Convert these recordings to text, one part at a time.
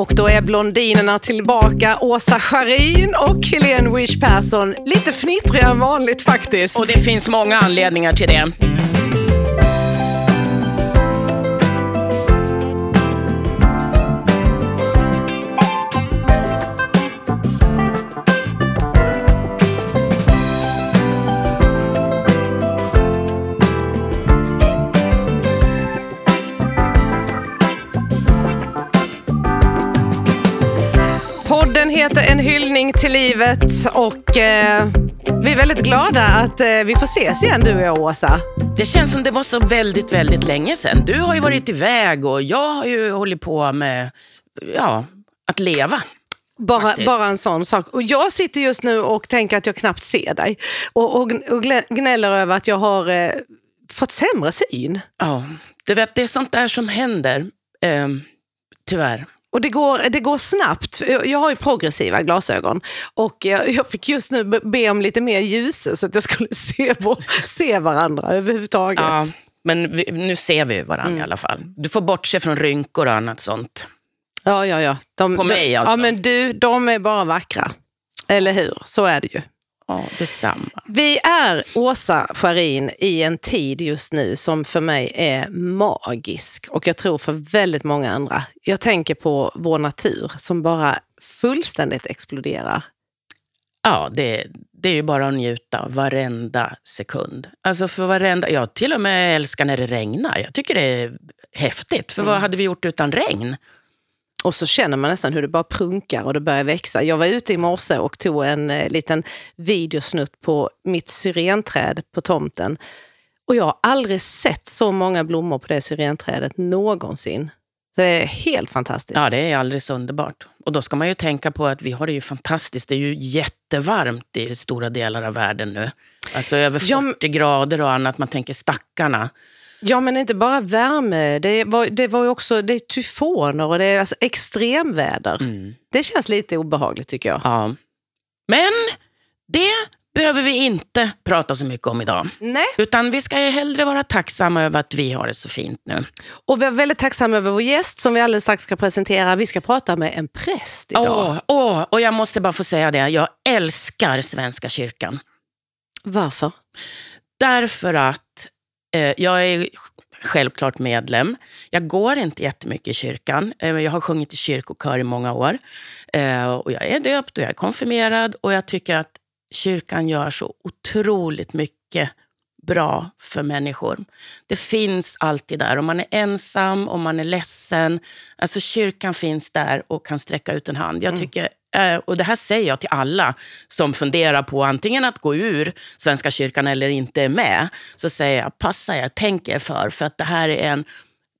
Och då är blondinerna tillbaka, Åsa Scharin och Helene Wish Persson. Lite fnittriga än vanligt faktiskt. Och det finns många anledningar till det. Heter En hyllning till livet och eh, vi är väldigt glada att eh, vi får ses igen du och jag Åsa. Det känns som det var så väldigt, väldigt länge sedan. Du har ju varit iväg och jag har ju hållit på med ja, att leva. Bara, bara en sån sak. Och jag sitter just nu och tänker att jag knappt ser dig. Och, och, och gnäller över att jag har eh, fått sämre syn. Ja, du vet, det är sånt där som händer. Eh, tyvärr. Och det går, det går snabbt. Jag har ju progressiva glasögon och jag fick just nu be om lite mer ljus så att jag skulle se, se varandra överhuvudtaget. Ja, men vi, nu ser vi varandra mm. i alla fall. Du får bortse från rynkor och annat sånt. Ja, ja, ja. De, På mig alltså? Ja, men du, de är bara vackra. Eller hur? Så är det ju. Ja, detsamma. Vi är Åsa Scharin i en tid just nu som för mig är magisk och jag tror för väldigt många andra. Jag tänker på vår natur som bara fullständigt exploderar. Ja, det, det är ju bara att njuta varenda sekund. Alltså för varenda, jag till och med älskar när det regnar. Jag tycker det är häftigt. För mm. vad hade vi gjort utan regn? Och så känner man nästan hur det bara prunkar och det börjar växa. Jag var ute i morse och tog en eh, liten videosnutt på mitt syrenträd på tomten. Och jag har aldrig sett så många blommor på det syrenträdet någonsin. Så det är helt fantastiskt. Ja, det är alldeles underbart. Och då ska man ju tänka på att vi har det ju fantastiskt. Det är ju jättevarmt i stora delar av världen nu. Alltså över 40 ja, grader och annat. Man tänker stackarna. Ja, men inte bara värme. Det var, det var också det är tyfoner och det är alltså extremväder. Mm. Det känns lite obehagligt tycker jag. Ja. Men det behöver vi inte prata så mycket om idag. Nej. Utan vi ska hellre vara tacksamma över att vi har det så fint nu. Och vi är väldigt tacksamma över vår gäst som vi alldeles strax ska presentera. Vi ska prata med en präst idag. Åh, åh, och jag måste bara få säga det. Jag älskar Svenska kyrkan. Varför? Därför att Eh, jag är självklart medlem. Jag går inte jättemycket i kyrkan. Eh, jag har sjungit i kyrkokör i många år. Eh, och jag är döpt och jag är konfirmerad och jag tycker att kyrkan gör så otroligt mycket bra för människor. Det finns alltid där. Om man är ensam, om man är ledsen. Alltså kyrkan finns där och kan sträcka ut en hand. Jag mm. tycker Eh, och det här säger jag till alla som funderar på antingen att gå ur Svenska kyrkan eller inte är med. Så säger jag, passa er, tänk er för, för att det här är en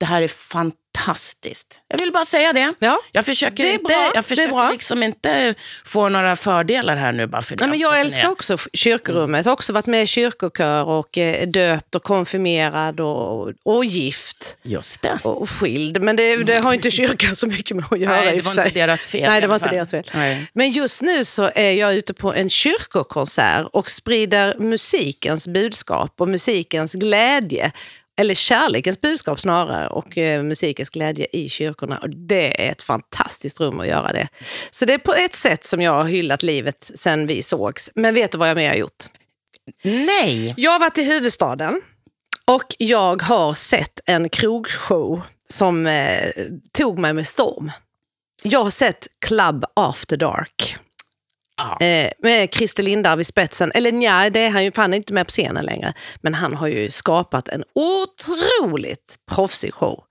det här är fantastiskt. Jag vill bara säga det. Ja, jag försöker, det inte, jag försöker liksom inte få några fördelar här nu bara för det. Nej, men jag älskar också kyrkorummet. Jag har också varit med i kyrkokör och eh, döpt och konfirmerad och, och gift. Just det. Och, och skild. Men det, det, har inte kyrkan så mycket med att göra Nej, det var inte deras fel. Nej, det var inte deras fel. Nej. Men just nu så är jag ute på en kyrkokonsert och sprider musikens budskap och musikens glädje eller kärlekens budskap snarare och eh, musikens glädje i kyrkorna. Och det är ett fantastiskt rum att göra det. Så det är på ett sätt som jag har hyllat livet sen vi sågs. Men vet du vad jag mer har gjort? Nej! Jag har varit i huvudstaden och jag har sett en krogshow som eh, tog mig med storm. Jag har sett Club After Dark. Eh, med Christer Lindarw i spetsen. Eller nja, det är han ju fan inte med på scenen längre. Men han har ju skapat en otroligt proffsig show.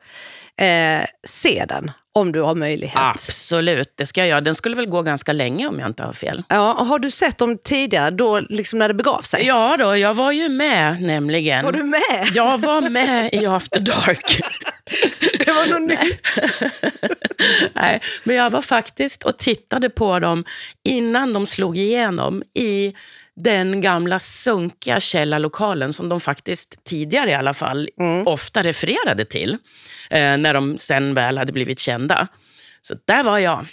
Eh, se den om du har möjlighet. Absolut, det ska jag göra. Den skulle väl gå ganska länge om jag inte har fel. Ja, har du sett dem tidigare, då, liksom när det begav sig? Ja, då, jag var ju med nämligen. Var du med? Jag var med i After Dark. det var något nytt. Nej, men jag var faktiskt och tittade på dem innan de slog igenom i den gamla sunkiga källarlokalen som de faktiskt tidigare i alla fall mm. ofta refererade till eh, när de sen väl hade blivit kända. Så där var jag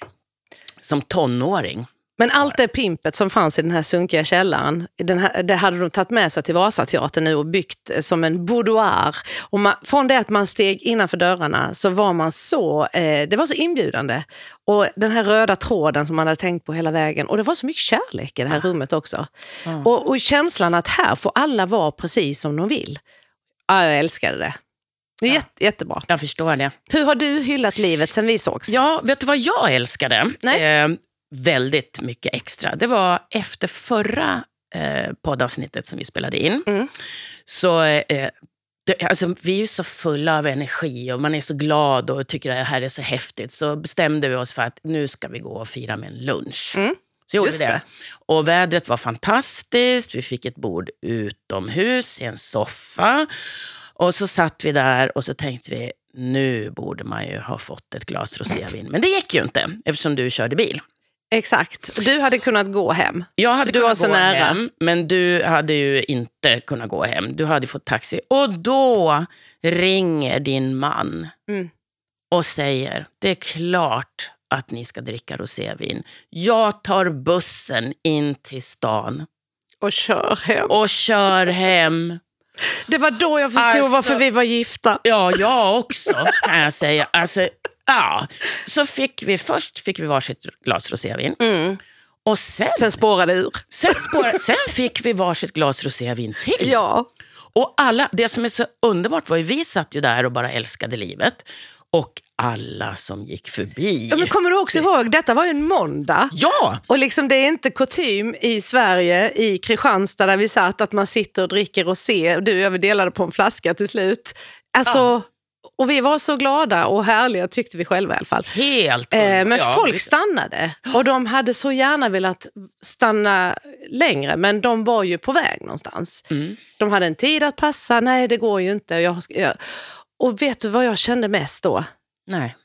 som tonåring. Men allt det pimpet som fanns i den här sunkiga källaren, den här, det hade de tagit med sig till Vasateatern nu och byggt eh, som en boudoir. Och man, från det att man steg innanför dörrarna så var man så, eh, det var så inbjudande. Och den här röda tråden som man hade tänkt på hela vägen. Och det var så mycket kärlek i det här rummet också. Och, och känslan att här får alla vara precis som de vill. Ja, jag älskade det. Det är jätte, jättebra. Jag förstår det. Hur har du hyllat livet sen vi sågs? Ja, vet du vad jag älskade? Nej. Eh, väldigt mycket extra. Det var efter förra eh, poddavsnittet som vi spelade in. Mm. Så eh, det, alltså, vi är ju så fulla av energi och man är så glad och tycker att det här är så häftigt. Så bestämde vi oss för att nu ska vi gå och fira med en lunch. Mm. Så gjorde Just det. det. Och vädret var fantastiskt. Vi fick ett bord utomhus i en soffa. Och så satt vi där och så tänkte vi, nu borde man ju ha fått ett glas rosévin. Men det gick ju inte eftersom du körde bil. Exakt. Du hade kunnat gå hem. Jag hade du kunnat var så gå nära. hem, men du hade ju inte kunnat gå hem. Du hade fått taxi. Och då ringer din man Mm. och säger, det är klart att ni ska dricka rosévin. Jag tar bussen in till stan Och kör hem. och kör hem. Det var då jag förstod Alltså- varför vi var gifta. Ja, jag också kan jag säga. Alltså, ja. Så fick vi, först fick vi varsitt glas rosévin. Och sen, Sen spårade det ur. sen, spår, sen fick vi varsitt glas rosévin till. Ja. Och alla, det som är så underbart var ju, vi satt ju där och bara älskade livet. Och alla som gick förbi. ja men kommer du också ihåg, detta var ju en måndag. Ja! Och liksom det är inte kutym i Sverige, i Kristianstad där vi satt, att man sitter och dricker rosé. Du och jag vi delade på en flaska till slut. Alltså, Och vi var så glada och härliga tyckte vi själva i alla fall. Helt Eh, men Ja, folk stannade och de hade så gärna velat stanna längre men de var ju på väg någonstans. Mm. De hade en tid att passa, nej det går ju inte. Och, jag, och vet du vad jag kände mest då? Nej.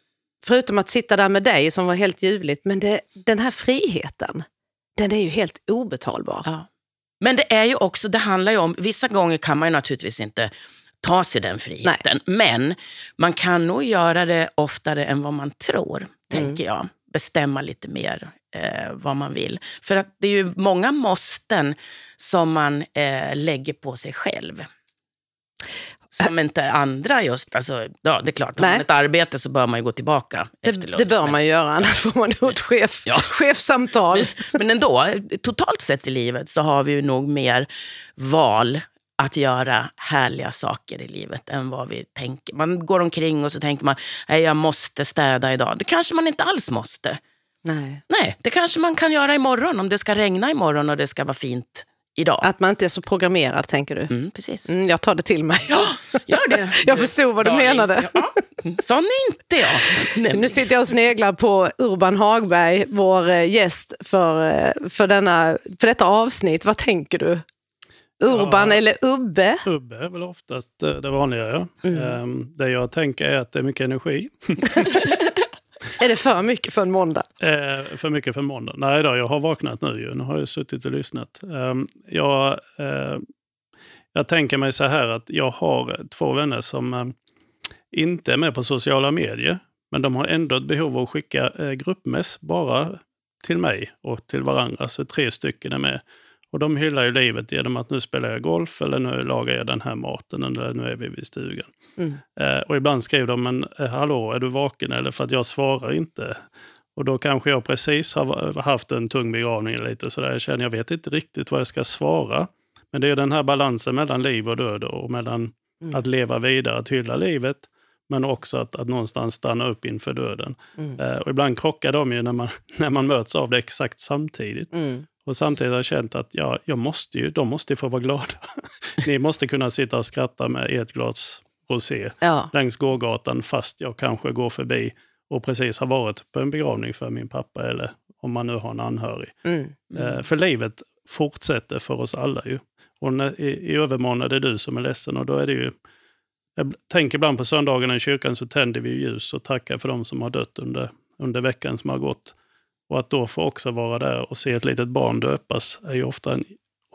Förutom att sitta där med dig som var helt ljuvligt, men det, den här friheten, den är ju helt obetalbar. Ja. Men det är ju också, det handlar ju om, vissa gånger kan man ju naturligtvis inte ta sig den friheten. Men man kan nog göra det oftare än vad man tror, tänker jag. Bestämma lite mer eh, vad man vill. För att det är ju många måsten som man eh, lägger på sig själv. Som inte andra just, alltså, ja det är klart, har Nej. man ett arbete så bör man ju gå tillbaka Det, efter lunch. det bör Men- man göra, annars får man nog ett chef, Ja. chefsamtal. Men ändå, totalt sett i livet så har vi ju nog mer val att göra härliga saker i livet än vad vi tänker. Man går omkring och så tänker man, nej jag måste städa idag. Det kanske man inte alls måste. Nej. Nej, det kanske man kan göra imorgon om det ska regna imorgon och det ska vara fint idag. Att man inte är så programmerad, tänker du? Mm, precis. Mm, jag tar det till mig. Ja, gör det. Jag förstod vad du menade. Ja, sån är inte jag. Nej, Nu sitter jag och sneglar på Urban Hagberg, vår eh, gäst för, eh, för, denna, för detta avsnitt. Vad tänker du? Urban Ja. eller Ubbe? Ubbe är väl oftast eh, det vanliga. Ja. Mm. Ehm, Det jag tänker är att det är mycket energi. Är det för mycket för en måndag? Eh, för mycket för måndag. Nej då, jag har vaknat nu ju. Nu har jag suttit och lyssnat. Ehm, jag, eh, jag tänker mig så här att jag har två vänner som inte är med på sociala medier. Men de har ändå ett behov av att skicka eh, gruppmess bara till mig och till varandra. Så tre stycken är med. Och de hyllar ju livet genom att nu spelar jag golf eller nu lagar jag den här maten eller nu är vi vid stugan. Mm. Eh, och ibland skriver de, men eh, hallå, är du vaken? Eller för att jag svarar inte. Och då kanske jag precis har haft en tung begravning eller lite sådär. Jag känner, jag vet inte riktigt vad jag ska svara. Men det är den här balansen mellan liv och död och mellan Mm. att leva vidare, att hylla livet. Men också att, att någonstans stanna upp inför döden. Mm. Eh, och ibland krockar de ju när man, när man möts av det exakt samtidigt. Mm. Och samtidigt har jag känt att ja, jag måste ju, de måste ju få vara glada. Ni måste kunna sitta och skratta med ert glas rosé Ja. längs gågatan fast jag kanske går förbi och precis har varit på en begravning för min pappa eller om man nu har en anhörig. Mm. Eh, för livet fortsätter för oss alla ju. Och när, i, i övermorgon är det du som är ledsen och då är det ju... Jag tänker ibland på söndagarna i kyrkan så tänder vi ljus och tackar för de som har dött under, under veckan som har gått. Och att då få också vara där och se ett litet barn döpas är ju ofta en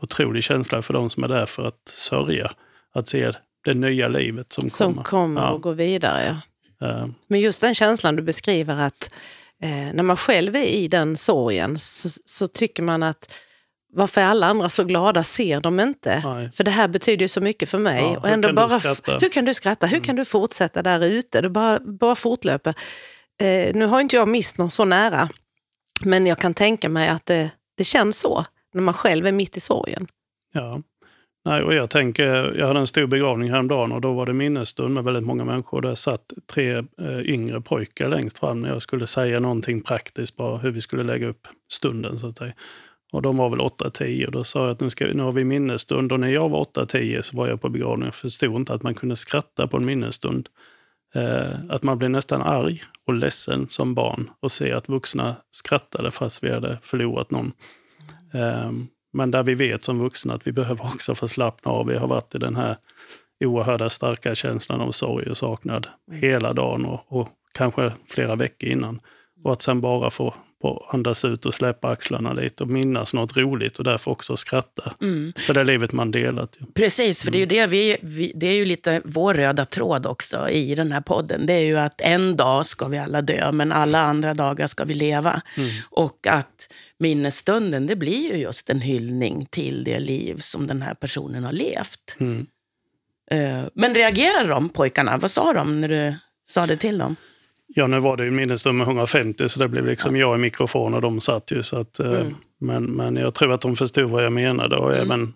otrolig känsla för de som är där för att sörja. Att se det nya livet som, Som kommer. kommer Ja. och går vidare. Ja. Eh, Men just den känslan du beskriver att eh, när man själv är i den sorgen så, så tycker man att varför är alla andra så glada? Ser de inte? Nej. För det här betyder ju så mycket för mig. Ja, och hur ändå kan du bara? Mm. hur kan du skratta? Hur kan du fortsätta där ute? Det bara, bara fortlöper. Eh, nu har inte jag mist någon så nära, men jag kan tänka mig att det, det känns så när man själv är mitt i sorgen. Ja. Nej, och jag tänker, jag hade en stor begravning häromdagen och då var det minnesstund med väldigt många människor. Där satt tre eh, yngre pojkar längst fram när jag skulle säga någonting praktiskt, bara hur vi skulle lägga upp stunden så att säga. Och de var väl 8-10 och då sa jag att nu, ska, nu har vi minnesstund. Och när jag var 8-10 så var jag på begravningen och förstod inte att man kunde skratta på en minnesstund. Eh, att man blev nästan arg och ledsen som barn och se att vuxna skrattade fast vi hade förlorat någon. Eh, men där vi vet som vuxna att vi behöver också få slappna av. Vi har varit i den här oerhörda starka känslan av sorg och saknad hela dagen och, och kanske flera veckor innan. Och att sen bara få, få andas ut och släppa axlarna lite och minnas något roligt och därför också skratta. För det livet man delat. Ju. Precis, för det är ju det vi, vi, det är ju lite vår röda tråd också i den här podden. Det är ju att en dag ska vi alla dö, men alla andra dagar ska vi leva. Och att minnesstunden, det blir ju just en hyllning till det liv som den här personen har levt. Mm. Eh, Men reagerade de, pojkarna? Vad sa de när du sa det till dem? Ja, nu var det ju en minnesstund med 150 så det blev liksom jag i mikrofon och de satt ju. Så att, eh, Mm. men, men jag tror att de förstod vad jag menade. Och även,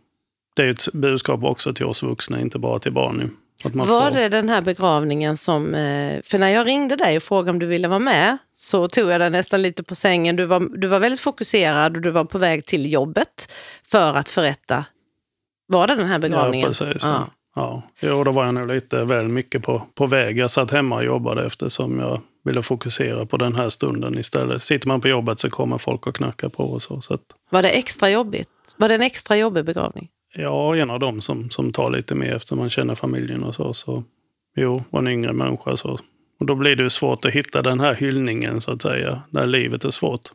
det är ett budskap också till oss vuxna, inte bara till barn. Var får, det den här begravningen som... eh, För när jag ringde dig och frågade om du ville vara med så tog jag dig nästan lite på sängen. Du var, du var väldigt fokuserad och du var på väg till jobbet för att förrätta. Var det den här Ja, begravningen? precis. Ja. Ja. Jo, då var jag nog lite väl mycket på, på väg. Jag satt hemma och jobbade eftersom jag ville fokusera på den här stunden istället. Sitter man på jobbet så kommer folk och knackar på och så. så att, Var det extra jobbigt? Var det en extra jobbig begravning? ja, en av dem som, som tar lite mer efter man känner familjen och så. så jo, och en yngre människa så. Och då blir det svårt att hitta den här hyllningen så att säga, när livet är svårt.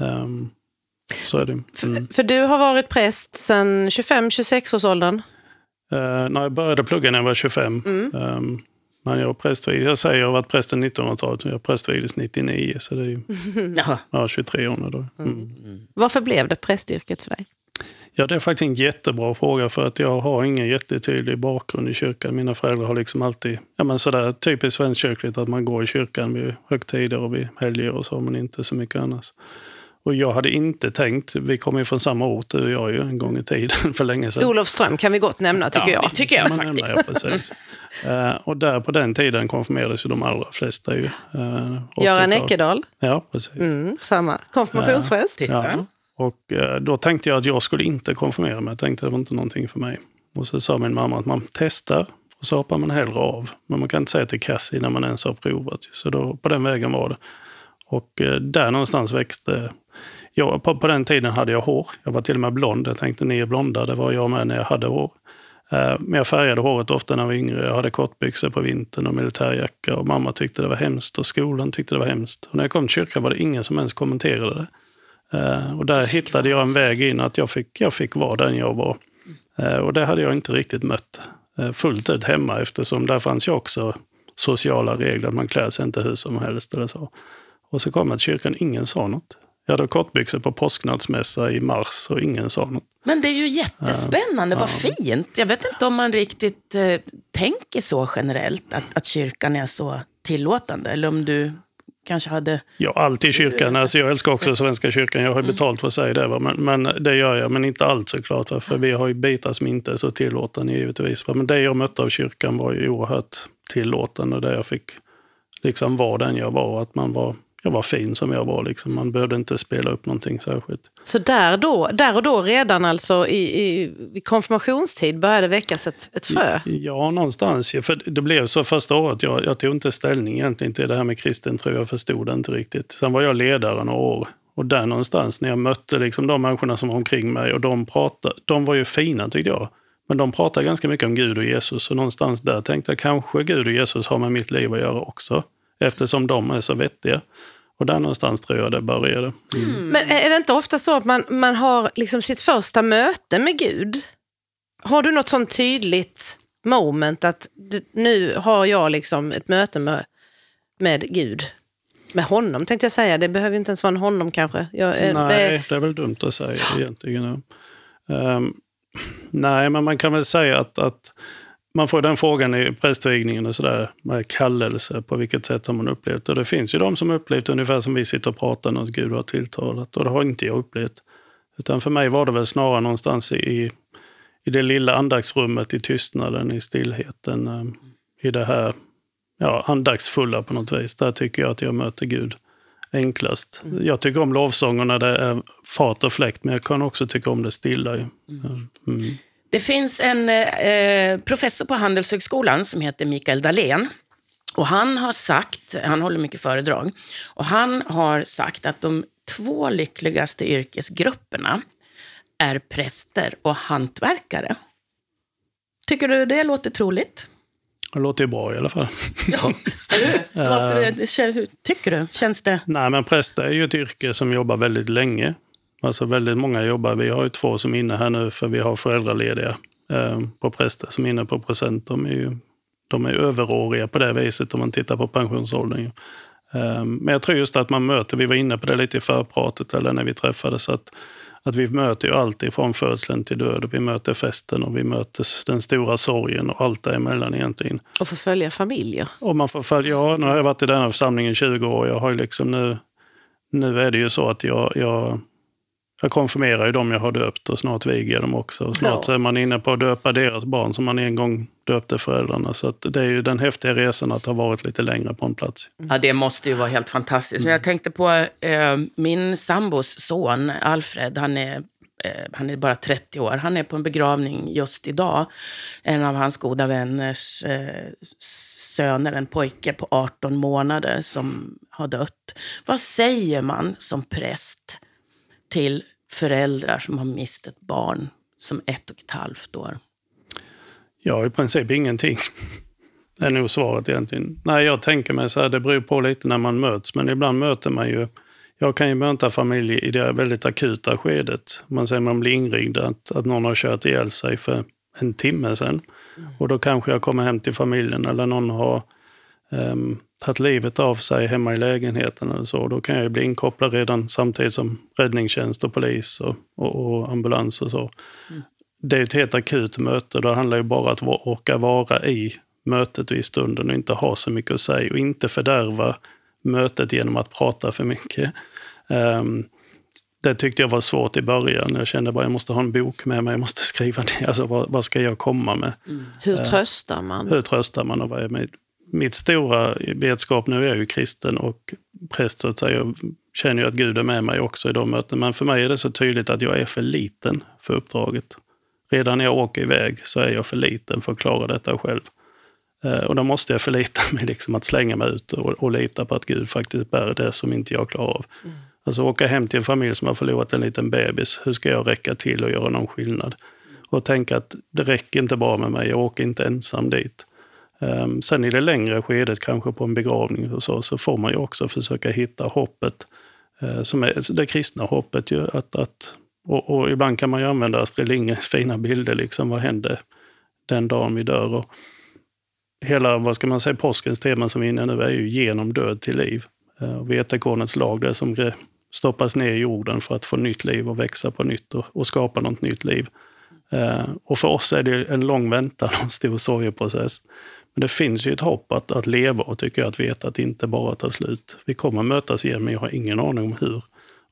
Ehm, så är det. Mm. För du har varit präst sedan 25-26 års åldern. Eh, när jag började plugga när jag var 25. Um, men jag, prästvigdes, jag säger jag har varit präst sedan 1900-talet, men jag prästvigdes 99, så det är ju Ja. ja, 23 år nu. Då. Mm. Varför blev det prästyrket för dig? Ja, det är faktiskt en jättebra fråga för att jag har ingen jättetydlig bakgrund i kyrkan. Mina föräldrar har liksom alltid, ja men sådär typiskt svenskkyrkligt att man går i kyrkan vid högtider och vid helger och så, men inte så mycket annars. Och jag hade inte tänkt, vi kommer ju från samma ort du och jag ju en gång i tiden för länge sedan. Olofström kan vi gott nämna tycker jag. Det tycker jag man nämna, faktiskt. Ja. Eh, och där på den tiden konfirmerades ju de allra flesta. Ju, uh, Göran Ekedal, Ja, precis. mm, samma. Konfirmationspräst. Titta. Ja. Och eh, då tänkte jag att jag skulle inte konfirmera mig. Jag tänkte att det var inte någonting för mig. Och så sa min mamma att man testar och så hoppar man hellre av. Men man kan inte säga till kass innan man ens har provat. Så då, på den vägen var det. Och där någonstans växte... Jag, på, på den tiden hade jag hår. Jag var till och med blond. Jag tänkte ni är blonda. Det var jag med när jag hade hår. Eh, Men jag färgade håret ofta när jag var yngre. Jag hade kortbyxor på vintern och militärjacka. Och mamma tyckte det var hemskt och skolan tyckte det var hemskt. Och när jag kom till kyrkan var det ingen som ens kommenterade det. Eh, och där hittade jag en väg in att jag fick, jag fick vara den jag var. Eh, och det hade jag inte riktigt mött fullt ut hemma eftersom där fanns ju också sociala regler. Man klär sig inte hur som helst eller så. Och så kom jag till kyrkan, ingen sa något. Jag hade kortbyxor på påsknadsmässa i mars och ingen sa något. Men det är ju jättespännande, vad fint. Jag vet inte om man riktigt eh, tänker så generellt, att, att kyrkan är så tillåtande. Eller om du kanske hade... Ja, alltid kyrkan. Alltså jag älskar också Svenska kyrkan. Jag har ju betalt för att säga det. Va? Men, men det gör jag, men inte allt såklart. Va? För vi har ju bitar som inte är så tillåtande givetvis. Va? Men det jag mötte av kyrkan var ju oerhört tillåtande. Där jag fick liksom vara den jag var. Att man var, jag var fin som jag var. Liksom. Man behövde inte spela upp någonting särskilt. Så där, då, där och då redan alltså i, i, vid konfirmationstid började väckas ett, ett frö? Ja, någonstans. För det blev så första året. Jag, jag tog inte ställning egentligen till det här med kristen tro. Jag förstod det inte riktigt. Sen var jag ledare några år. Och där någonstans, när jag mötte liksom de människorna som var omkring mig och de pratade, de var ju fina tyckte jag. Men de pratade ganska mycket om Gud och Jesus. Och någonstans där tänkte jag kanske Gud och Jesus har med mitt liv att göra också. Eftersom de är så vettiga. Och där någonstans tror jag det började. Mm. Men är det inte ofta så att man, man har liksom sitt första möte med Gud? Har du något sånt tydligt moment att nu har jag liksom ett möte med, med Gud? Med honom tänkte jag säga, det behöver inte ens vara en honom kanske. Jag, eh, Nej, eh, det är väl dumt att säga egentligen. Ehm, nej, men man kan väl säga att, att man får den frågan i prästvigningen och sådär, med kallelse, på vilket sätt har man upplevt det? Det finns ju de som upplevt ungefär som vi sitter och pratar att Gud har tilltalat. Och det har inte jag upplevt. Utan för mig var det väl snarare någonstans i, i det lilla andaktsrummet, i tystnaden, i stillheten, eh, i det här ja, andaktsfulla på något vis. Där tycker jag att jag möter Gud enklast. Jag tycker om lovsånger när det är fart och fläkt, men jag kan också tycka om det stilla. ju. Mm. Det finns en eh, professor på Handelshögskolan som heter Mikael Dahlén. Och han har sagt, han håller mycket föredrag, och han har sagt att de två lyckligaste yrkesgrupperna är präster och hantverkare. Tycker du det låter troligt? Det låter ju bra i alla fall. Ja, kän- hur tycker du? Känns det? Nej, men präst är ju ett yrke som jobbar väldigt länge. Alltså väldigt många jobbar. Vi har ju två som är inne här nu för vi har föräldralediga eh, på präster som är inne på procent. De är ju de är överåriga på det viset om man tittar på pensionsåldern. Eh, men jag tror just att man möter, vi var inne på det lite i förpratet eller när vi träffades, att, att vi möter ju allt ifrån födseln till död. Vi möter festen och vi möter den stora sorgen och allt däremellan egentligen. och få följa familjer. Och man får följa, ja, nu har jag varit i denna församlingen i 20 år. Jag har liksom nu, nu är det ju så att jag, jag, jag konfirmerar ju dem jag har döpt och snart viger jag dem också. Och snart Ja. är man inne på att döpa deras barn som man en gång döpte föräldrarna. Så det är ju den häftiga resan att ha varit lite längre på en plats. Ja, det måste ju vara helt fantastiskt. Men Jag tänkte på eh, min sambos son, Alfred, han är, eh, han är bara 30 år. Han är på en begravning just idag. En av hans goda vänners eh, söner, en pojke på 18 månader som har dött. Vad säger man som präst till föräldrar som har mist ett barn som ett och ett halvt år? Ja, i princip ingenting. Det är nog svaret egentligen. Nej, jag tänker mig så här, det beror på lite när man möts, men ibland möter man ju jag kan ju möta familjer i det väldigt akuta skedet. Man säger man blir inringd att, att någon har kört ihjäl sig för en timme sedan. Och då kanske jag kommer hem till familjen eller någon har um, tagit livet av sig hemma i lägenheten eller så. Då kan jag bli inkopplad redan samtidigt som räddningstjänst och polis och, och, och ambulans och så. Det är ett helt akut möte. Det handlar ju bara om att orka vara i mötet och i stunden och inte ha så mycket att säga och inte fördärva mötet genom att prata för mycket. Ehm, det tyckte jag var svårt i början. Jag kände bara jag måste ha en bok med mig, jag måste skriva ner. Alltså, vad, vad ska jag komma med? Hur tröstar man? Hur tröstar man och vad är? Mitt stora vetskap nu är ju kristen och präst så att säga. Jag känner ju att Gud är med mig också i de mötena. Men för mig är det så tydligt att jag är för liten för uppdraget. Redan när jag åker iväg så är jag för liten för att klara detta själv. Eh, Och då måste jag förlita mig liksom att slänga mig ut och, och lita på att Gud faktiskt bär det som inte jag klarar av. Alltså åka hem till en familj som har förlorat en liten bebis. Hur ska jag räcka till och göra någon skillnad? Och tänka att det räcker inte bara med mig, jag åker inte ensam dit. Ehm, sen i det längre skedet, kanske på en begravning och så, så får man ju också försöka hitta hoppet. Eh, som är alltså det kristna hoppet. Ju, att, att, och, och ibland kan man ju använda Astrid Lindgrens fina bilder. Liksom, vad hände den dagen vi dör? Och hela vad ska man säga, påskens tema som vi är inne nu är ju genom död till liv. Eh, vetekornets lag, det som stoppas ner i jorden för att få nytt liv och växa på nytt och, och skapa något nytt liv. Eh, och för oss är det en lång väntan och en stor sorgeprocess. Men det finns ju ett hopp att, att leva och tycker jag att veta att det inte bara tar slut. Vi kommer mötas igen, men jag har ingen aning om hur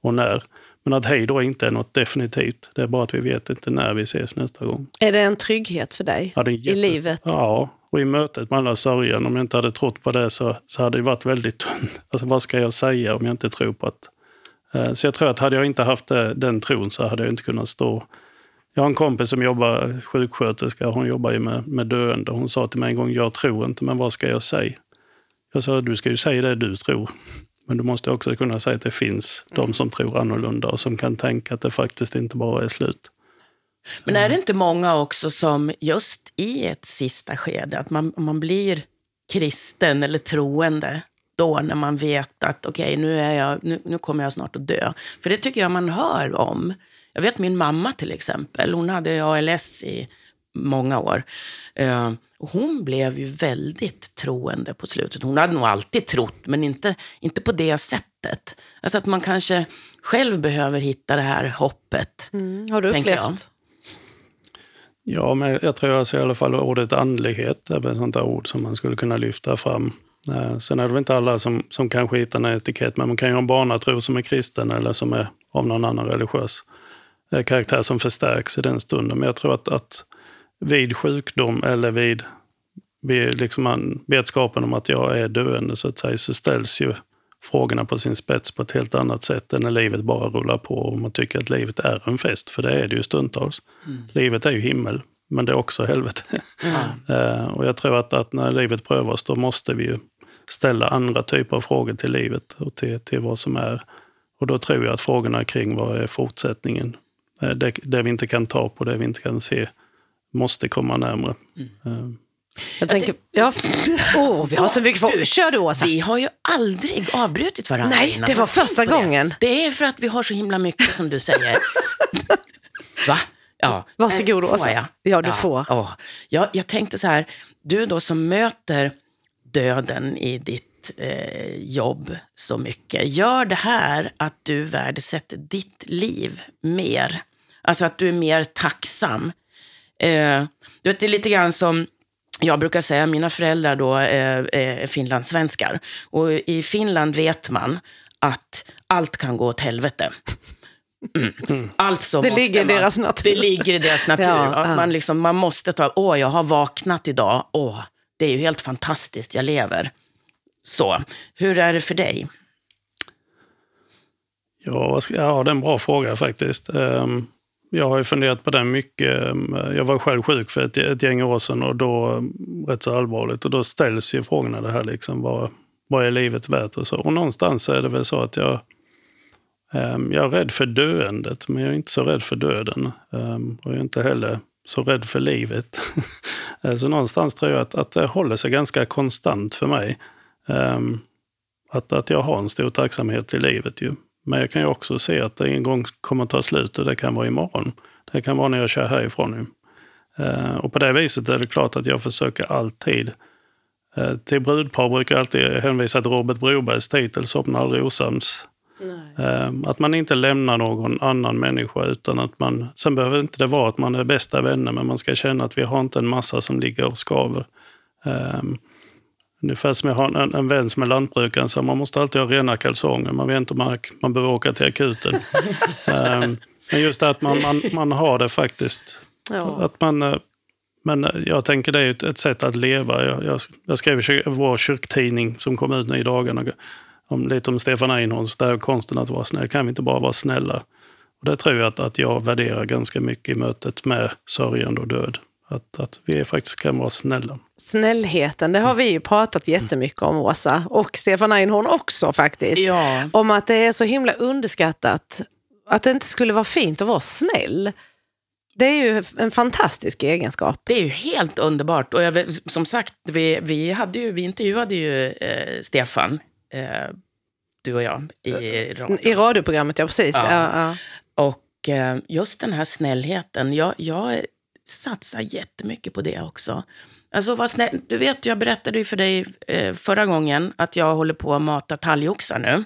och när. Men att hej då inte är något definitivt. Det är bara att vi vet inte när vi ses nästa gång. Är det en trygghet för dig Ja, en i jättes- livet? Ja, och i mötet med alla sörjan, om jag inte hade trott på det så, så hade det varit väldigt tunt. Alltså, vad ska jag säga om jag inte tror på att... Eh, så jag tror att hade jag inte haft det, den tron så hade jag inte kunnat stå... Jag har en kompis som jobbar sjuksköterska, hon jobbar ju med, med döende. Hon sa till mig en gång, jag tror inte, men vad ska jag säga? Jag sa, du ska ju säga det du tror. Men du måste också kunna säga att det finns de som tror annorlunda och som kan tänka att det faktiskt inte bara är slut. Men är det inte många också som just i ett sista skede, att man, man blir kristen eller troende då när man vet att okej, nu, är jag, nu, nu kommer jag snart att dö. För det tycker jag man hör om. Jag vet min mamma till exempel, hon hade ALS i många år. Eh, Och hon blev ju väldigt troende på slutet. Hon hade nog alltid trott, men inte, inte på det sättet. Alltså att man kanske själv behöver hitta det här hoppet. Mm. Har du upplevt? Ja, men jag tror alltså i alla fall ordet andlighet är ett sånt där ord som man skulle kunna lyfta fram. Eh, Sen är det väl inte alla som, som kanske hittar en etikett, men man kan ju ha en barnatro som är kristen eller som är av någon annan religiös karaktär som förstärks i den stunden. Men jag tror att, att vid sjukdom eller vid, vid liksom vetskapen om att jag är döende så att säga, så ställs ju frågorna på sin spets på ett helt annat sätt än när livet bara rullar på och man tycker att livet är en fest, för det är det ju stundtals. Livet är ju himmel, men det är också helvete. Eh, och jag tror att, att när livet prövas, då måste vi ju ställa andra typer av frågor till livet och till, till vad som är. Och då tror jag att frågorna kring vad är fortsättningen, eh, det, det vi inte kan ta på, det vi inte kan se, måste komma närmare. Eh, Jag tänker, ja. Åh, vi har så mycket frågor. Kör du Åsa. Vi har ju aldrig avbrutit varandra Nej, innan. det var första det? gången. Det är för att vi har så himla mycket som du säger. Va? Ja. Varsågod, Eh, får Åsa. jag? Ja, du får. åh. Jag, jag tänkte så här, du då som möter döden i ditt eh, jobb så mycket. Gör det här att du värdesätter ditt liv mer? Alltså att du är mer tacksam. Eh, du vet, det är lite grann som jag brukar säga, mina föräldrar då är, är finlandssvenskar. Och i Finland vet man att allt kan gå åt helvete. Mm. Alltså Det ligger i man, deras natur. Det ligger i deras natur. Ja, att man, liksom, man måste ta, åh, jag har vaknat idag. Åh, det är ju helt fantastiskt, jag lever. Så, hur är det för dig? Ja, vad ska, ja, det är en bra fråga faktiskt. Ehm, jag har ju funderat på det mycket. Mm, jag var själv sjuk för ett, ett gäng år sedan och då mm, rätt så allvarligt. Och då ställs ju frågorna det här liksom, vad, vad är livet värt och så. Och någonstans är det väl så att jag, ehm, jag är rädd för döendet, men jag är inte så rädd för döden. Ehm, och jag är inte heller så rädd för livet. Eh, så någonstans tror jag att, att det håller sig ganska konstant för mig. Ehm, att, att jag har en stor tacksamhet i livet ju. Men jag kan ju också se att det en gång kommer ta slut och det kan vara imorgon. Det kan vara när jag kör härifrån nu. Eh, och på det viset är det klart att jag försöker alltid. Eh, till brudpar brukar jag alltid hänvisa till Robert Brobergs titel Somna aldrig osams. Eh, att man inte lämnar någon annan människa utan att man... Sen behöver inte det vara att man är bästa vänner men man ska känna att vi har inte en massa som ligger och skaver. Eh, Ungefär som jag har en, en vän som är lantbrukare, så man måste alltid ha rena kalsonger. Man vet inte om man, man behöver åka till akuten. Ehm, men just det att man, man, man har det faktiskt. Ja. Att man, eh, men jag tänker det är ett, ett sätt att leva. Jag, jag, jag skrev i vår kyrktidning som kom ut nu i dagarna om, lite om Stefan Einhorns, där konsten att vara snäll. Kan vi inte bara vara snälla? Och det tror jag att, att jag värderar ganska mycket i mötet med sörjande och död. Att, att vi faktiskt kan vara snälla. Snällheten, det har vi ju pratat jättemycket om Åsa. Och Stefan Einhorn också faktiskt. Ja. Om att det är så himla underskattat att det inte skulle vara fint att vara snäll. Det är ju en fantastisk egenskap. Det är ju helt underbart. Och jag, som sagt, vi, vi, hade ju, vi intervjuade ju eh, Stefan, eh, du och jag, i radio. I radioprogrammet, ja precis. Ja. Ja. Ja, Och eh, just den här snällheten, jag, jag satsar jättemycket på det också. Alltså var snäll. Du vet, jag berättade ju för dig eh, förra gången att jag håller på att mata talgoxar nu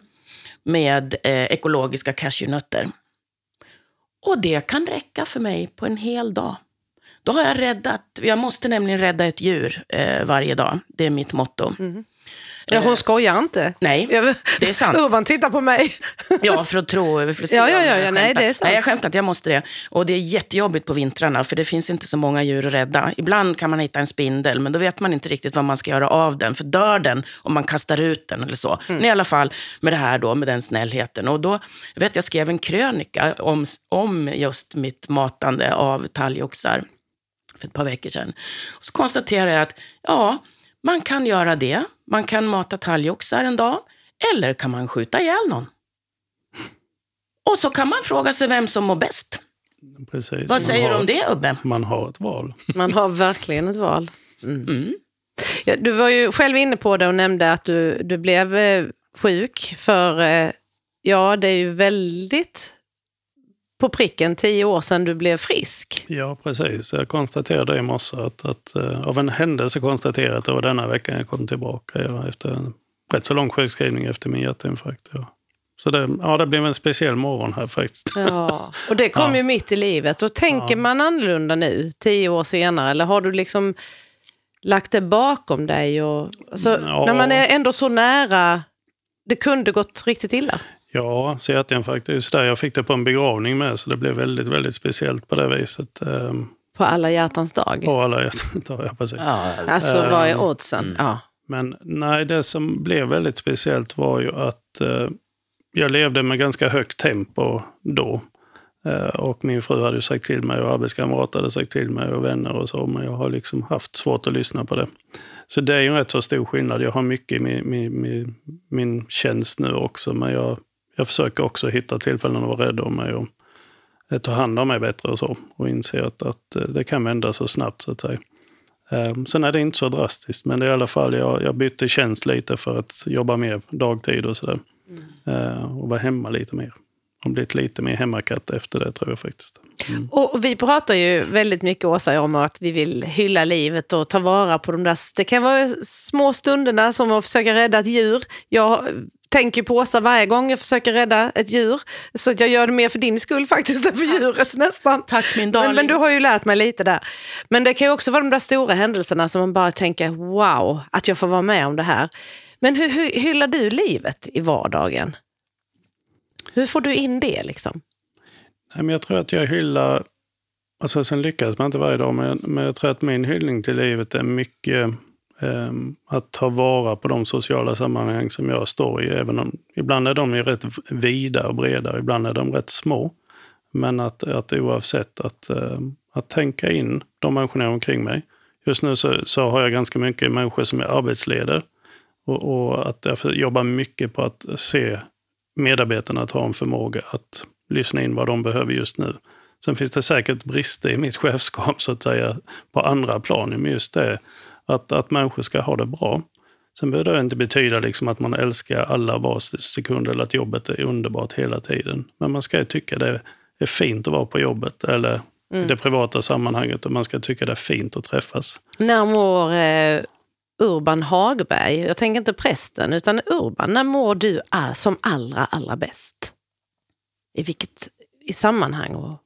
med eh, ekologiska cashewnötter. Och det kan räcka för mig på en hel dag. Då har jag räddat, jag måste nämligen rädda ett djur eh, varje dag. Det är mitt motto. Mm ja, hon skojar inte. Nej, Jag- det är sant. Urban tittar på mig. Ja, för att tro... För att Ja, ja, ja, jag ja, nej, det är sant. Nej, jag skämtar jag måste det. Och det är jättejobbigt på vintrarna, för det finns inte så många djur att rädda. Ibland kan man hitta en spindel, men då vet man inte riktigt vad man ska göra av den. För dör den om man kastar ut den eller så. Mm. Men i alla fall med det här då, med den snällheten. Och då, jag vet jag skrev en krönika om, om just mitt matande av talgoxar för ett par veckor sedan. Och så konstaterade jag att ja, man kan göra det. Man kan mata talgoxar en dag. Eller kan man skjuta ihjäl någon? Och så kan man fråga sig vem som mår bäst. Precis. Vad Man säger du om det, Ubbe? Man har ett val. Man har verkligen ett val. Mm. Ja, du var ju själv inne på det och nämnde att du, du blev eh, sjuk för, eh, ja det är ju väldigt på pricken tio år sedan du blev frisk. Ja, precis. Jag konstaterade i morse att, att uh, av en händelse konstaterade att det var denna veckan jag kom tillbaka efter en rätt så lång sjukskrivning efter min hjärtinfarkt. Ja. Så det, ja, det blev en speciell morgon här faktiskt. Ja, och det kom ja. ju mitt i livet. Och tänker ja. man annorlunda nu, tio år senare? Eller har du liksom lagt det bakom dig? Och, alltså, ja. När man är ändå så nära, det kunde gått riktigt illa. Ja, så hjärtinfarkt är just där. Jag fick det på en begravning med, så det blev väldigt, väldigt speciellt på det viset. Ehm, på alla hjärtans dag? På alla hjärtans dag, ja precis. Ja, alltså vad är ehm, oddsen? Mm. Ja. Men nej, det som blev väldigt speciellt var ju att eh, jag levde med ganska högt tempo då. Eh, och min fru hade sagt till mig och arbetskamrater hade sagt till mig och vänner och så, men jag har liksom haft svårt att lyssna på det. Så det är ju en rätt så stor skillnad. Jag har mycket i min, min, min, min tjänst nu också, men jag, jag försöker också hitta tillfällen att vara rädd om mig och eh, ta hand om mig bättre och så. Och inse att, att eh, det kan vända så snabbt så att säga. Sen är det inte så drastiskt, men det är i alla fall, jag, jag bytte tjänst lite för att jobba mer dagtid och sådär. Mm. Och vara hemma lite mer. Och blivit lite mer hemmakatt efter det tror jag faktiskt. Mm. Och vi pratar ju väldigt mycket Åsa om att vi vill hylla livet och ta vara på de där, det kan vara små stunderna som att försöka rädda ett djur. Jag tänker på Åsa varje gång jag försöker rädda ett djur. Så jag gör det mer för din skull faktiskt än för djurets nästan. Tack min darling. Men, men, du har ju lärt mig lite där. Men det kan ju också vara de där stora händelserna som man bara tänker wow, att jag får vara med om det här. Men hur, hur hyllar du livet i vardagen? Hur får du in det liksom? Nej, men jag tror att jag hyllar, alltså sen lyckas man inte varje dag, men, men jag tror att min hyllning till livet är mycket eh, att ta vara på de sociala sammanhang som jag står i. Även om, ibland är de ju rätt vida och breda, ibland är de rätt små. Men att, att oavsett att, eh, att tänka in de människorna omkring mig. Just nu så, så har jag ganska mycket människor som är arbetsleder. Och, och att jag jobbar mycket på att se medarbetarna att ha en förmåga att lyssna in vad de behöver just nu. Sen finns det säkert brister i mitt chefskap så att säga på andra plan, men just det att, att människor ska ha det bra. Sen behöver det inte betyda liksom att man älskar alla var sekund eller att jobbet är underbart hela tiden. Men man ska tycka det är fint att vara på jobbet eller mm. i det privata sammanhanget och man ska tycka det är fint att träffas. När mår eh, Urban Hagberg, jag tänker inte prästen, utan Urban, när mår du är som allra, allra bäst? I vilket i sammanhang? Och...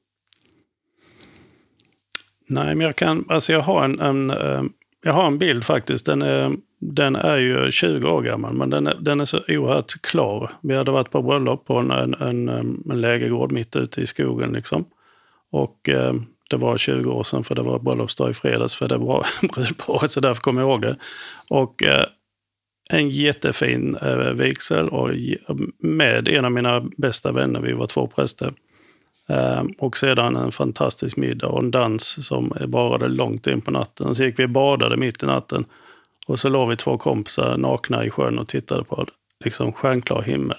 Nej, men jag kan, alltså jag har en, en eh, jag har en bild faktiskt. Den är, den är ju 20 år gammal, men den är, den är så oerhört klar. Vi hade varit på bröllop på en, en, en, eh, en lägergård mitt ute i skogen. Liksom. Och eh, det var 20 år sedan, för det var bröllopsdag i fredags för det var brudparet, så därför kommer jag ihåg det. Och eh, en jättefin eh, vigsel och med en av mina bästa vänner, vi var två präster. Eh, och sedan en fantastisk middag och en dans som varade långt in på natten. Så gick vi och badade mitt i natten och så låg vi två kompisar nakna i sjön och tittade på liksom stjärnklar himmel.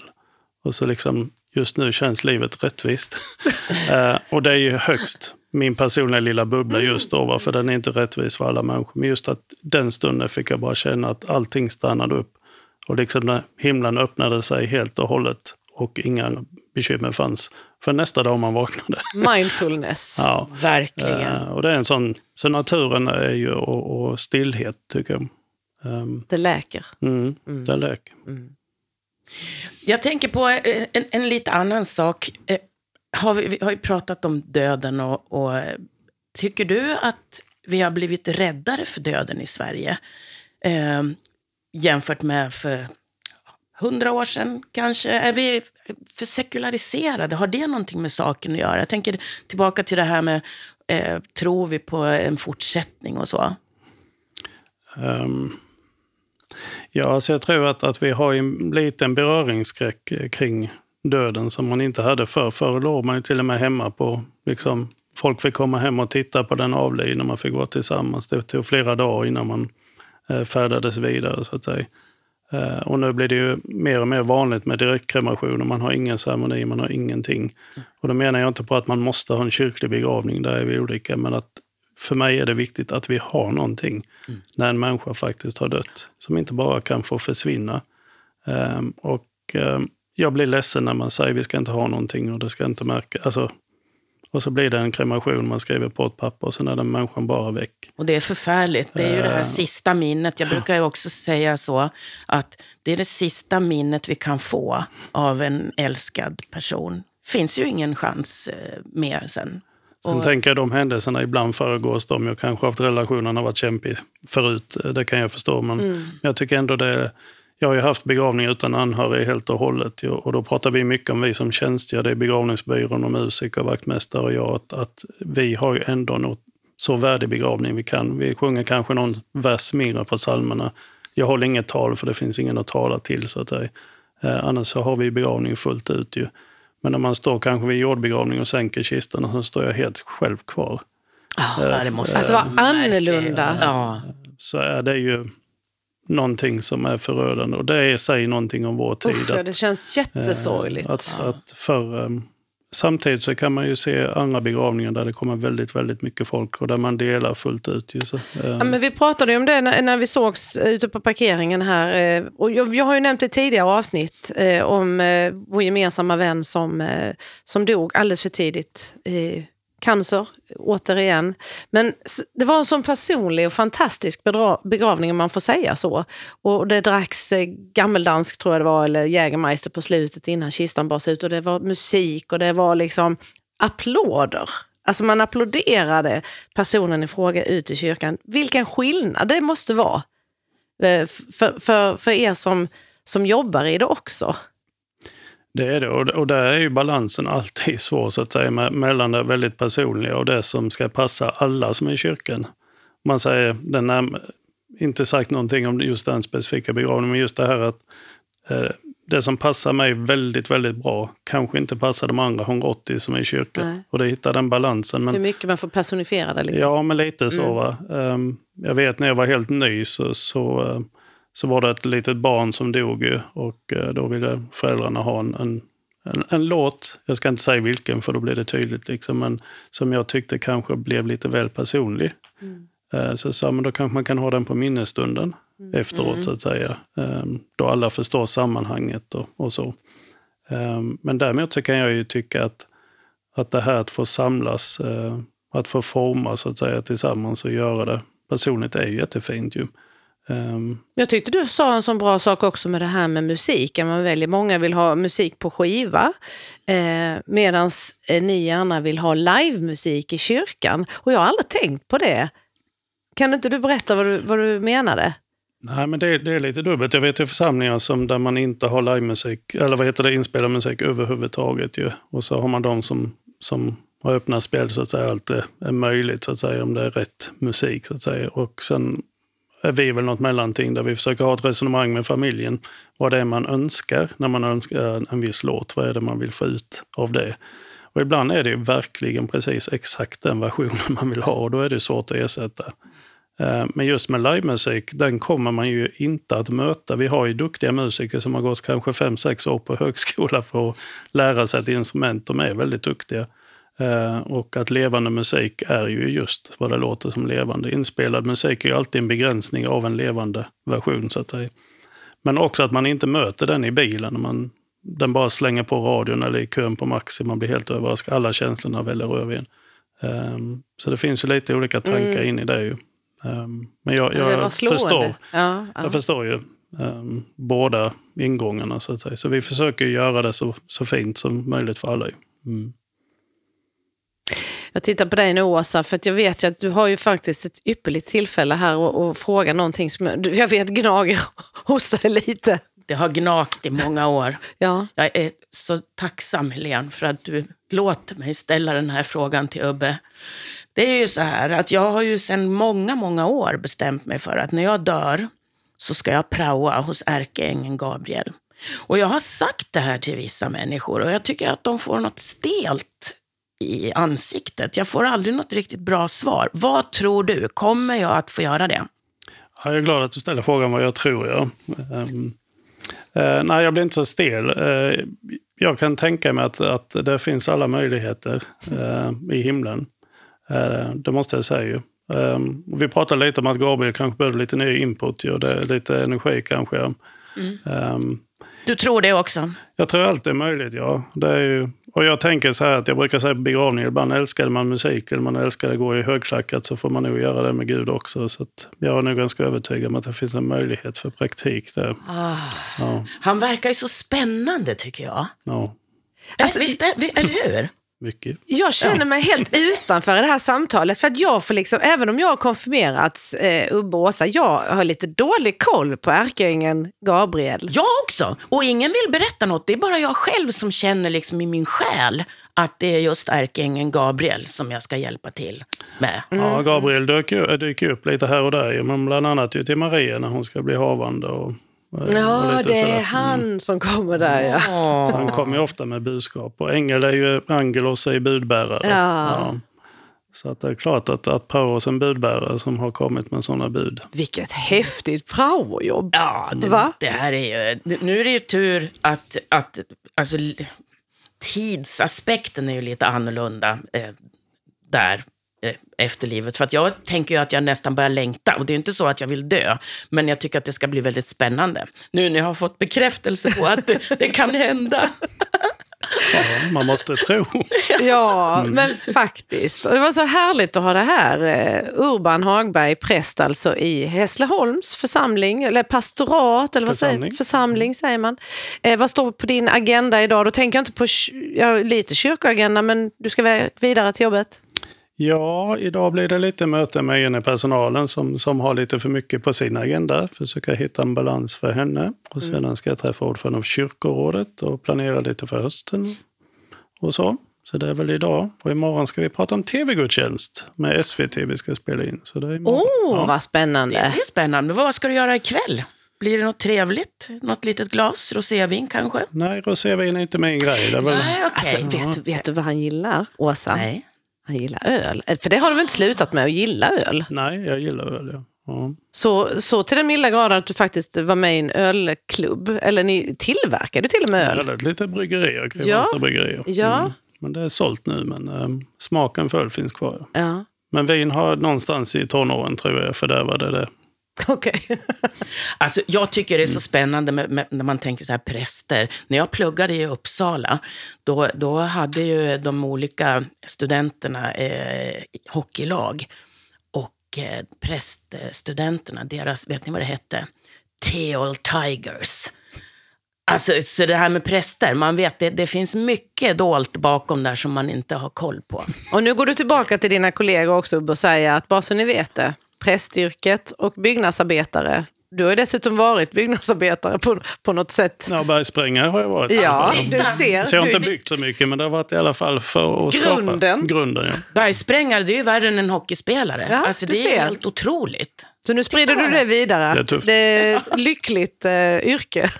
Och så liksom, just nu känns livet rättvist. eh, och det är ju högst min personliga lilla bubbla mm. just då, för den är inte rättvis för alla människor. Men just att den stunden fick jag bara känna att allting stannade upp. Och liksom när himlen öppnade sig helt och hållet och inga bekymmer fanns för nästa dag man vaknade. Mindfulness, ja. verkligen. Uh, och det är en sån, så naturen är ju, och, och stillhet tycker jag. Um, det läker. Mm, mm. Det läker. Mm. Jag tänker på en, en, en lite annan sak. Har vi, vi har ju pratat om döden och, och, tycker du att vi har blivit räddare för döden i Sverige? Eh, jämfört med för hundra år sedan kanske? Är vi för sekulariserade? Har det någonting med saken att göra? Jag tänker tillbaka till det här med, eh, tror vi på en fortsättning och så? Um, ja, alltså jag tror att, att vi har en liten beröringsskräck eh, kring döden som man inte hade förr. Förr låg man ju till och med hemma på, liksom, folk fick komma hem och titta på den avlidne, man fick gå tillsammans. Det tog flera dagar innan man eh, färdades vidare så att säga. Eh, och nu blir det ju mer och mer vanligt med direktkremation och man har ingen ceremoni, man har ingenting. Och då menar jag inte på att man måste ha en kyrklig begravning, där är vi olika, men att för mig är det viktigt att vi har någonting mm. när en människa faktiskt har dött, som inte bara kan få försvinna. Um, och um, jag blir ledsen när man säger vi ska inte ha någonting och det ska inte märka. Alltså, Och så blir det en kremation, man skriver på ett papper och sen är den människan bara väck. Och det är förfärligt. Det är ju det här Eh. sista minnet. Jag brukar ju också säga så, att det är det sista minnet vi kan få av en älskad person. finns ju ingen chans eh, mer sen. Sen Och- tänker jag de händelserna ibland föregås de. Jag kanske haft relationen har varit kämpig förut, det kan jag förstå. Men Mm. jag tycker ändå det jag har ju haft begravning utan anhörig helt och hållet. Och då pratar vi mycket om vi som tjänstgör, det är begravningsbyrån och musiker, vaktmästare och jag, att, att vi har ju ändå något så värdig begravning vi kan. Vi sjunger kanske någon vers mindre på psalmerna. Jag håller inget tal för det finns ingen att tala till så att säga. Eh, annars så har vi begravning fullt ut ju. Men när man står kanske vid jordbegravning och sänker kistan så står jag helt själv kvar. Ja, det måste Alltså, vad annorlunda. Ja. Så är det ju någonting som är förödande och det är, säger någonting om vår tid. Usch, ja, det känns jättesorgligt. Eh, Att, att för, eh, samtidigt så kan man ju se andra begravningar där det kommer väldigt, väldigt mycket folk och där man delar fullt ut. Ju, så, eh, Ja, men vi pratade ju om det när, när vi sågs ute på parkeringen här. Och jag, jag har ju nämnt i tidigare avsnitt om vår gemensamma vän som, som dog alldeles för tidigt. Cancer, återigen. Men det var en sån personlig och fantastisk begravning om man får säga så. Och det dracks eh, gammeldansk tror jag det var, eller Jägermeister på slutet innan kistan bars ut. Och det var musik och det var liksom applåder. Alltså man applåderade personen i fråga ut i kyrkan. Vilken skillnad det måste vara eh, för, för, för er som, som jobbar i det också. Det är det. Och, och där är ju balansen alltid svår så att säga, me- mellan det väldigt personliga och det som ska passa alla som är i kyrkan. Man säger, den är, inte sagt någonting om just den specifika begravningen, men just det här att eh, det som passar mig väldigt, väldigt bra kanske inte passar de andra 180 som är i kyrkan. Nej. Och det hittar den balansen. Men, Hur mycket man får personifiera det. Liksom. Ja, men lite så. Va? Ehm, jag vet när jag var helt ny så, så, eh, så var det ett litet barn som dog ju, och eh, då ville föräldrarna ha en, en, en, låt. Jag ska inte säga vilken för då blir det tydligt. Liksom, men som jag tyckte kanske blev lite väl personlig. Eh, Så jag sa, men då kanske man kan ha den på minnesstunden efteråt så att säga. Ehm, Då alla förstår sammanhanget och, och så. Ehm, Men däremot så kan jag ju tycka att, att det här att få samlas, eh, att få forma så att säga tillsammans och göra det personligt är ju jättefint ju. Ehm, Jag tyckte du sa en sån bra sak också med det här med musiken. Man väljer, många vill ha musik på skiva eh, medan eh, ni gärna vill ha livemusik i kyrkan. Och jag har aldrig tänkt på det. Kan inte du berätta vad du, vad du menade? Nej, men det, det är lite dubbelt. Jag vet ju församlingar som där man inte har livemusik, eller vad heter det, inspelad musik överhuvudtaget ju. Och så har man de som, som har öppna spel så att säga, allt är möjligt så att säga, om det är rätt musik så att säga. Och sen Eh, är vi väl något mellanting där vi försöker ha ett resonemang med familjen. Vad det är man önskar när man önskar eh, en viss låt. Vad är det man vill få ut av det? Och ibland är det ju verkligen precis exakt den versionen man vill ha och då är det svårt att ersätta. Eh, men just med livemusik, den kommer man ju inte att möta. Vi har ju duktiga musiker som har gått kanske 5-6 år på högskola för att lära sig ett instrument. De är väldigt duktiga. Eh, Och att levande musik är ju just vad det låter som levande. Inspelad musik är ju alltid en begränsning av en levande version så att säga. Men också att man inte möter den i bilen. Man, den bara slänger på radion eller i kön på Maxi. Man blir helt överraskad. Alla känslorna väller över en. Um, så det finns ju lite olika tankar in i det. Ju. Um, men jag, jag slående. förstår, Ja, ja. jag förstår ju um, båda ingångarna. Så, att säga. så vi försöker göra det så, så fint som möjligt för alla. Ju. Mm. Jag tittar på dig nu Åsa, för att jag vet ju att du har ju faktiskt ett ypperligt tillfälle här och fråga någonting som jag, jag vet gnager hos dig lite. Det har gnagt i många år. Ja. Jag är så tacksam, Helene, för att du låter mig ställa den här frågan till Ubbe. Det är ju så här att jag har ju sedan många, många år bestämt mig för att när jag dör så ska jag praoa hos ärkeängeln Gabriel. Och jag har sagt det här till vissa människor och jag tycker att de får något stelt i ansiktet. Jag får aldrig något riktigt bra svar. Vad tror du? Kommer jag att få göra det? Ja, jag är glad att du ställer frågan vad jag tror. Ja. Um, eh, nej, jag blir inte så stel. Eh, jag kan tänka mig att, att det finns alla möjligheter eh, i himlen. Det måste jag säga. Um, vi pratade lite om att Gabriel kanske behöver lite ny input och det, lite energi kanske. Um, Du tror det också? jag tror allt är möjligt, ja. Det är ju, och jag tänker så här att jag brukar säga på begravningar, ibland älskade man musik eller man älskade att gå i högklackat så får man nog göra det med Gud också. Så jag är nog ganska övertygad om att det finns en möjlighet för praktik där. Ah. Ja, Han verkar ju så spännande tycker jag. ja Alltså, Visst, eller hur? Mycket. Jag känner mig helt utanför i det här samtalet. För att jag får liksom, även om jag har konfirmerats, eh, Ubbe och Åsa, jag har lite dålig koll på ärkeängeln Gabriel. Jag också. Och ingen vill berätta något. Det är bara jag själv som känner liksom i min själ att det är just ärkeängeln Gabriel som jag ska hjälpa till med. Ja, Gabriel dyker, dyker upp lite här och där, men bland annat ju till Maria när hon ska bli havande. Och Ja, lite det är han som kommer där ja. Så han kommer ju ofta med budskap. Och ängel är ju angelos är budbärare. Ja. Så att det är klart att, att Paulus är en budbärare som har kommit med sådana bud. Vilket häftigt praojobb. Ja, nu, Va? det här är ju, nu är det ju tur att, att alltså, tidsaspekten är ju lite annorlunda eh, där eh, efter livet. För att jag tänker ju att jag nästan börjar längta. Och det är inte så att jag vill dö, men jag tycker att det ska bli väldigt spännande. Nu när jag har fått bekräftelse på att det, det kan hända. Ja, man måste tro. Ja, men faktiskt. Och det var så härligt att ha det här. eh, Urban Hagberg, präst alltså i Hässleholms församling, eller pastorat, eller vad Församling. säger Församling säger man. Eh, vad står på din agenda idag? Då tänker jag inte på, ja, lite kyrkoagenda, men du ska vidare till jobbet. Ja, idag blir det lite möte med en i personalen som, som har lite för mycket på sin agenda. Försöka hitta en balans för henne. Och sedan ska jag träffa ordföranden av kyrkorådet och planera lite för hösten. Och så. Så det är väl idag. Och imorgon ska vi prata om tv-gudstjänst med SVT vi ska spela in. Så det är Åh, oh, ja. vad spännande. Det är spännande. Men vad ska du göra ikväll? Blir det något trevligt? Något litet glas rosévin kanske? Nej, rosévin är inte min grej. Det är väl... Nej, okej. Alltså, vet, du- vet du vad han gillar, Åsa? Nej. Han gillar öl. Eh, För det har du väl inte slutat med att gilla öl? Nej, jag gillar öl. Ja. Ja. Så, så till den milda grad att du faktiskt var med i en ölklubb. Eller ni tillverkade till och med öl. Ett litet bryggerier, Ja. Kristianstad bryggerier. Ja. Men det är sålt nu, men eh, smaken för öl finns kvar. Ja, Men vin har någonstans i tonåren, tror jag, fördärvade det. okej. Alltså, jag tycker det är så spännande med, med, när man tänker så här präster. När jag pluggade i Uppsala, då, då hade ju de olika studenterna eh, hockeylag. Och eh, präststudenterna, deras, vet ni vad det hette? Teal Tigers. Alltså, så det här med präster, man vet det, det finns mycket dolt bakom där som man inte har koll på. Och nu går du tillbaka till dina kollegor också och säger att bara så ni vet det, prästyrket och byggnadsarbetare. Du har ju dessutom varit byggnadsarbetare på, på något sätt. Ja, bergsprängare har jag varit. Ja, fall. du ser. Så jag har inte byggt så mycket, men det har varit i alla fall för att Grunden. skapa grunden. Ja. Bergsprängare, det är ju värre än en hockeyspelare. Ja, alltså, det är ser. helt otroligt. så nu sprider du det vidare. Det är tufft. Det är ett lyckligt eh, yrke.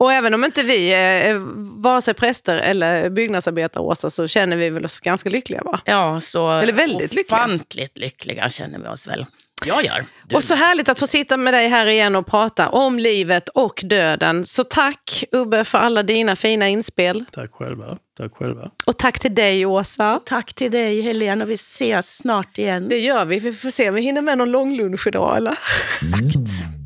Och även om inte vi är vare sig präster eller byggnadsarbetare, Åsa, så känner vi väl oss ganska lyckliga va? Ja, så Eller väldigt lyckliga. ofantligt lyckliga känner vi oss väl. Jag gör. Du. Och så härligt att få sitta med dig här igen och prata om livet och döden. Så tack Ubbe för alla dina fina inspel. Tack själva. Tack själva. Och tack till dig Åsa. Tack till dig Helena och vi ses snart igen. Det gör vi. Vi får se om vi hinner med någon långlunch idag eller? Exakt.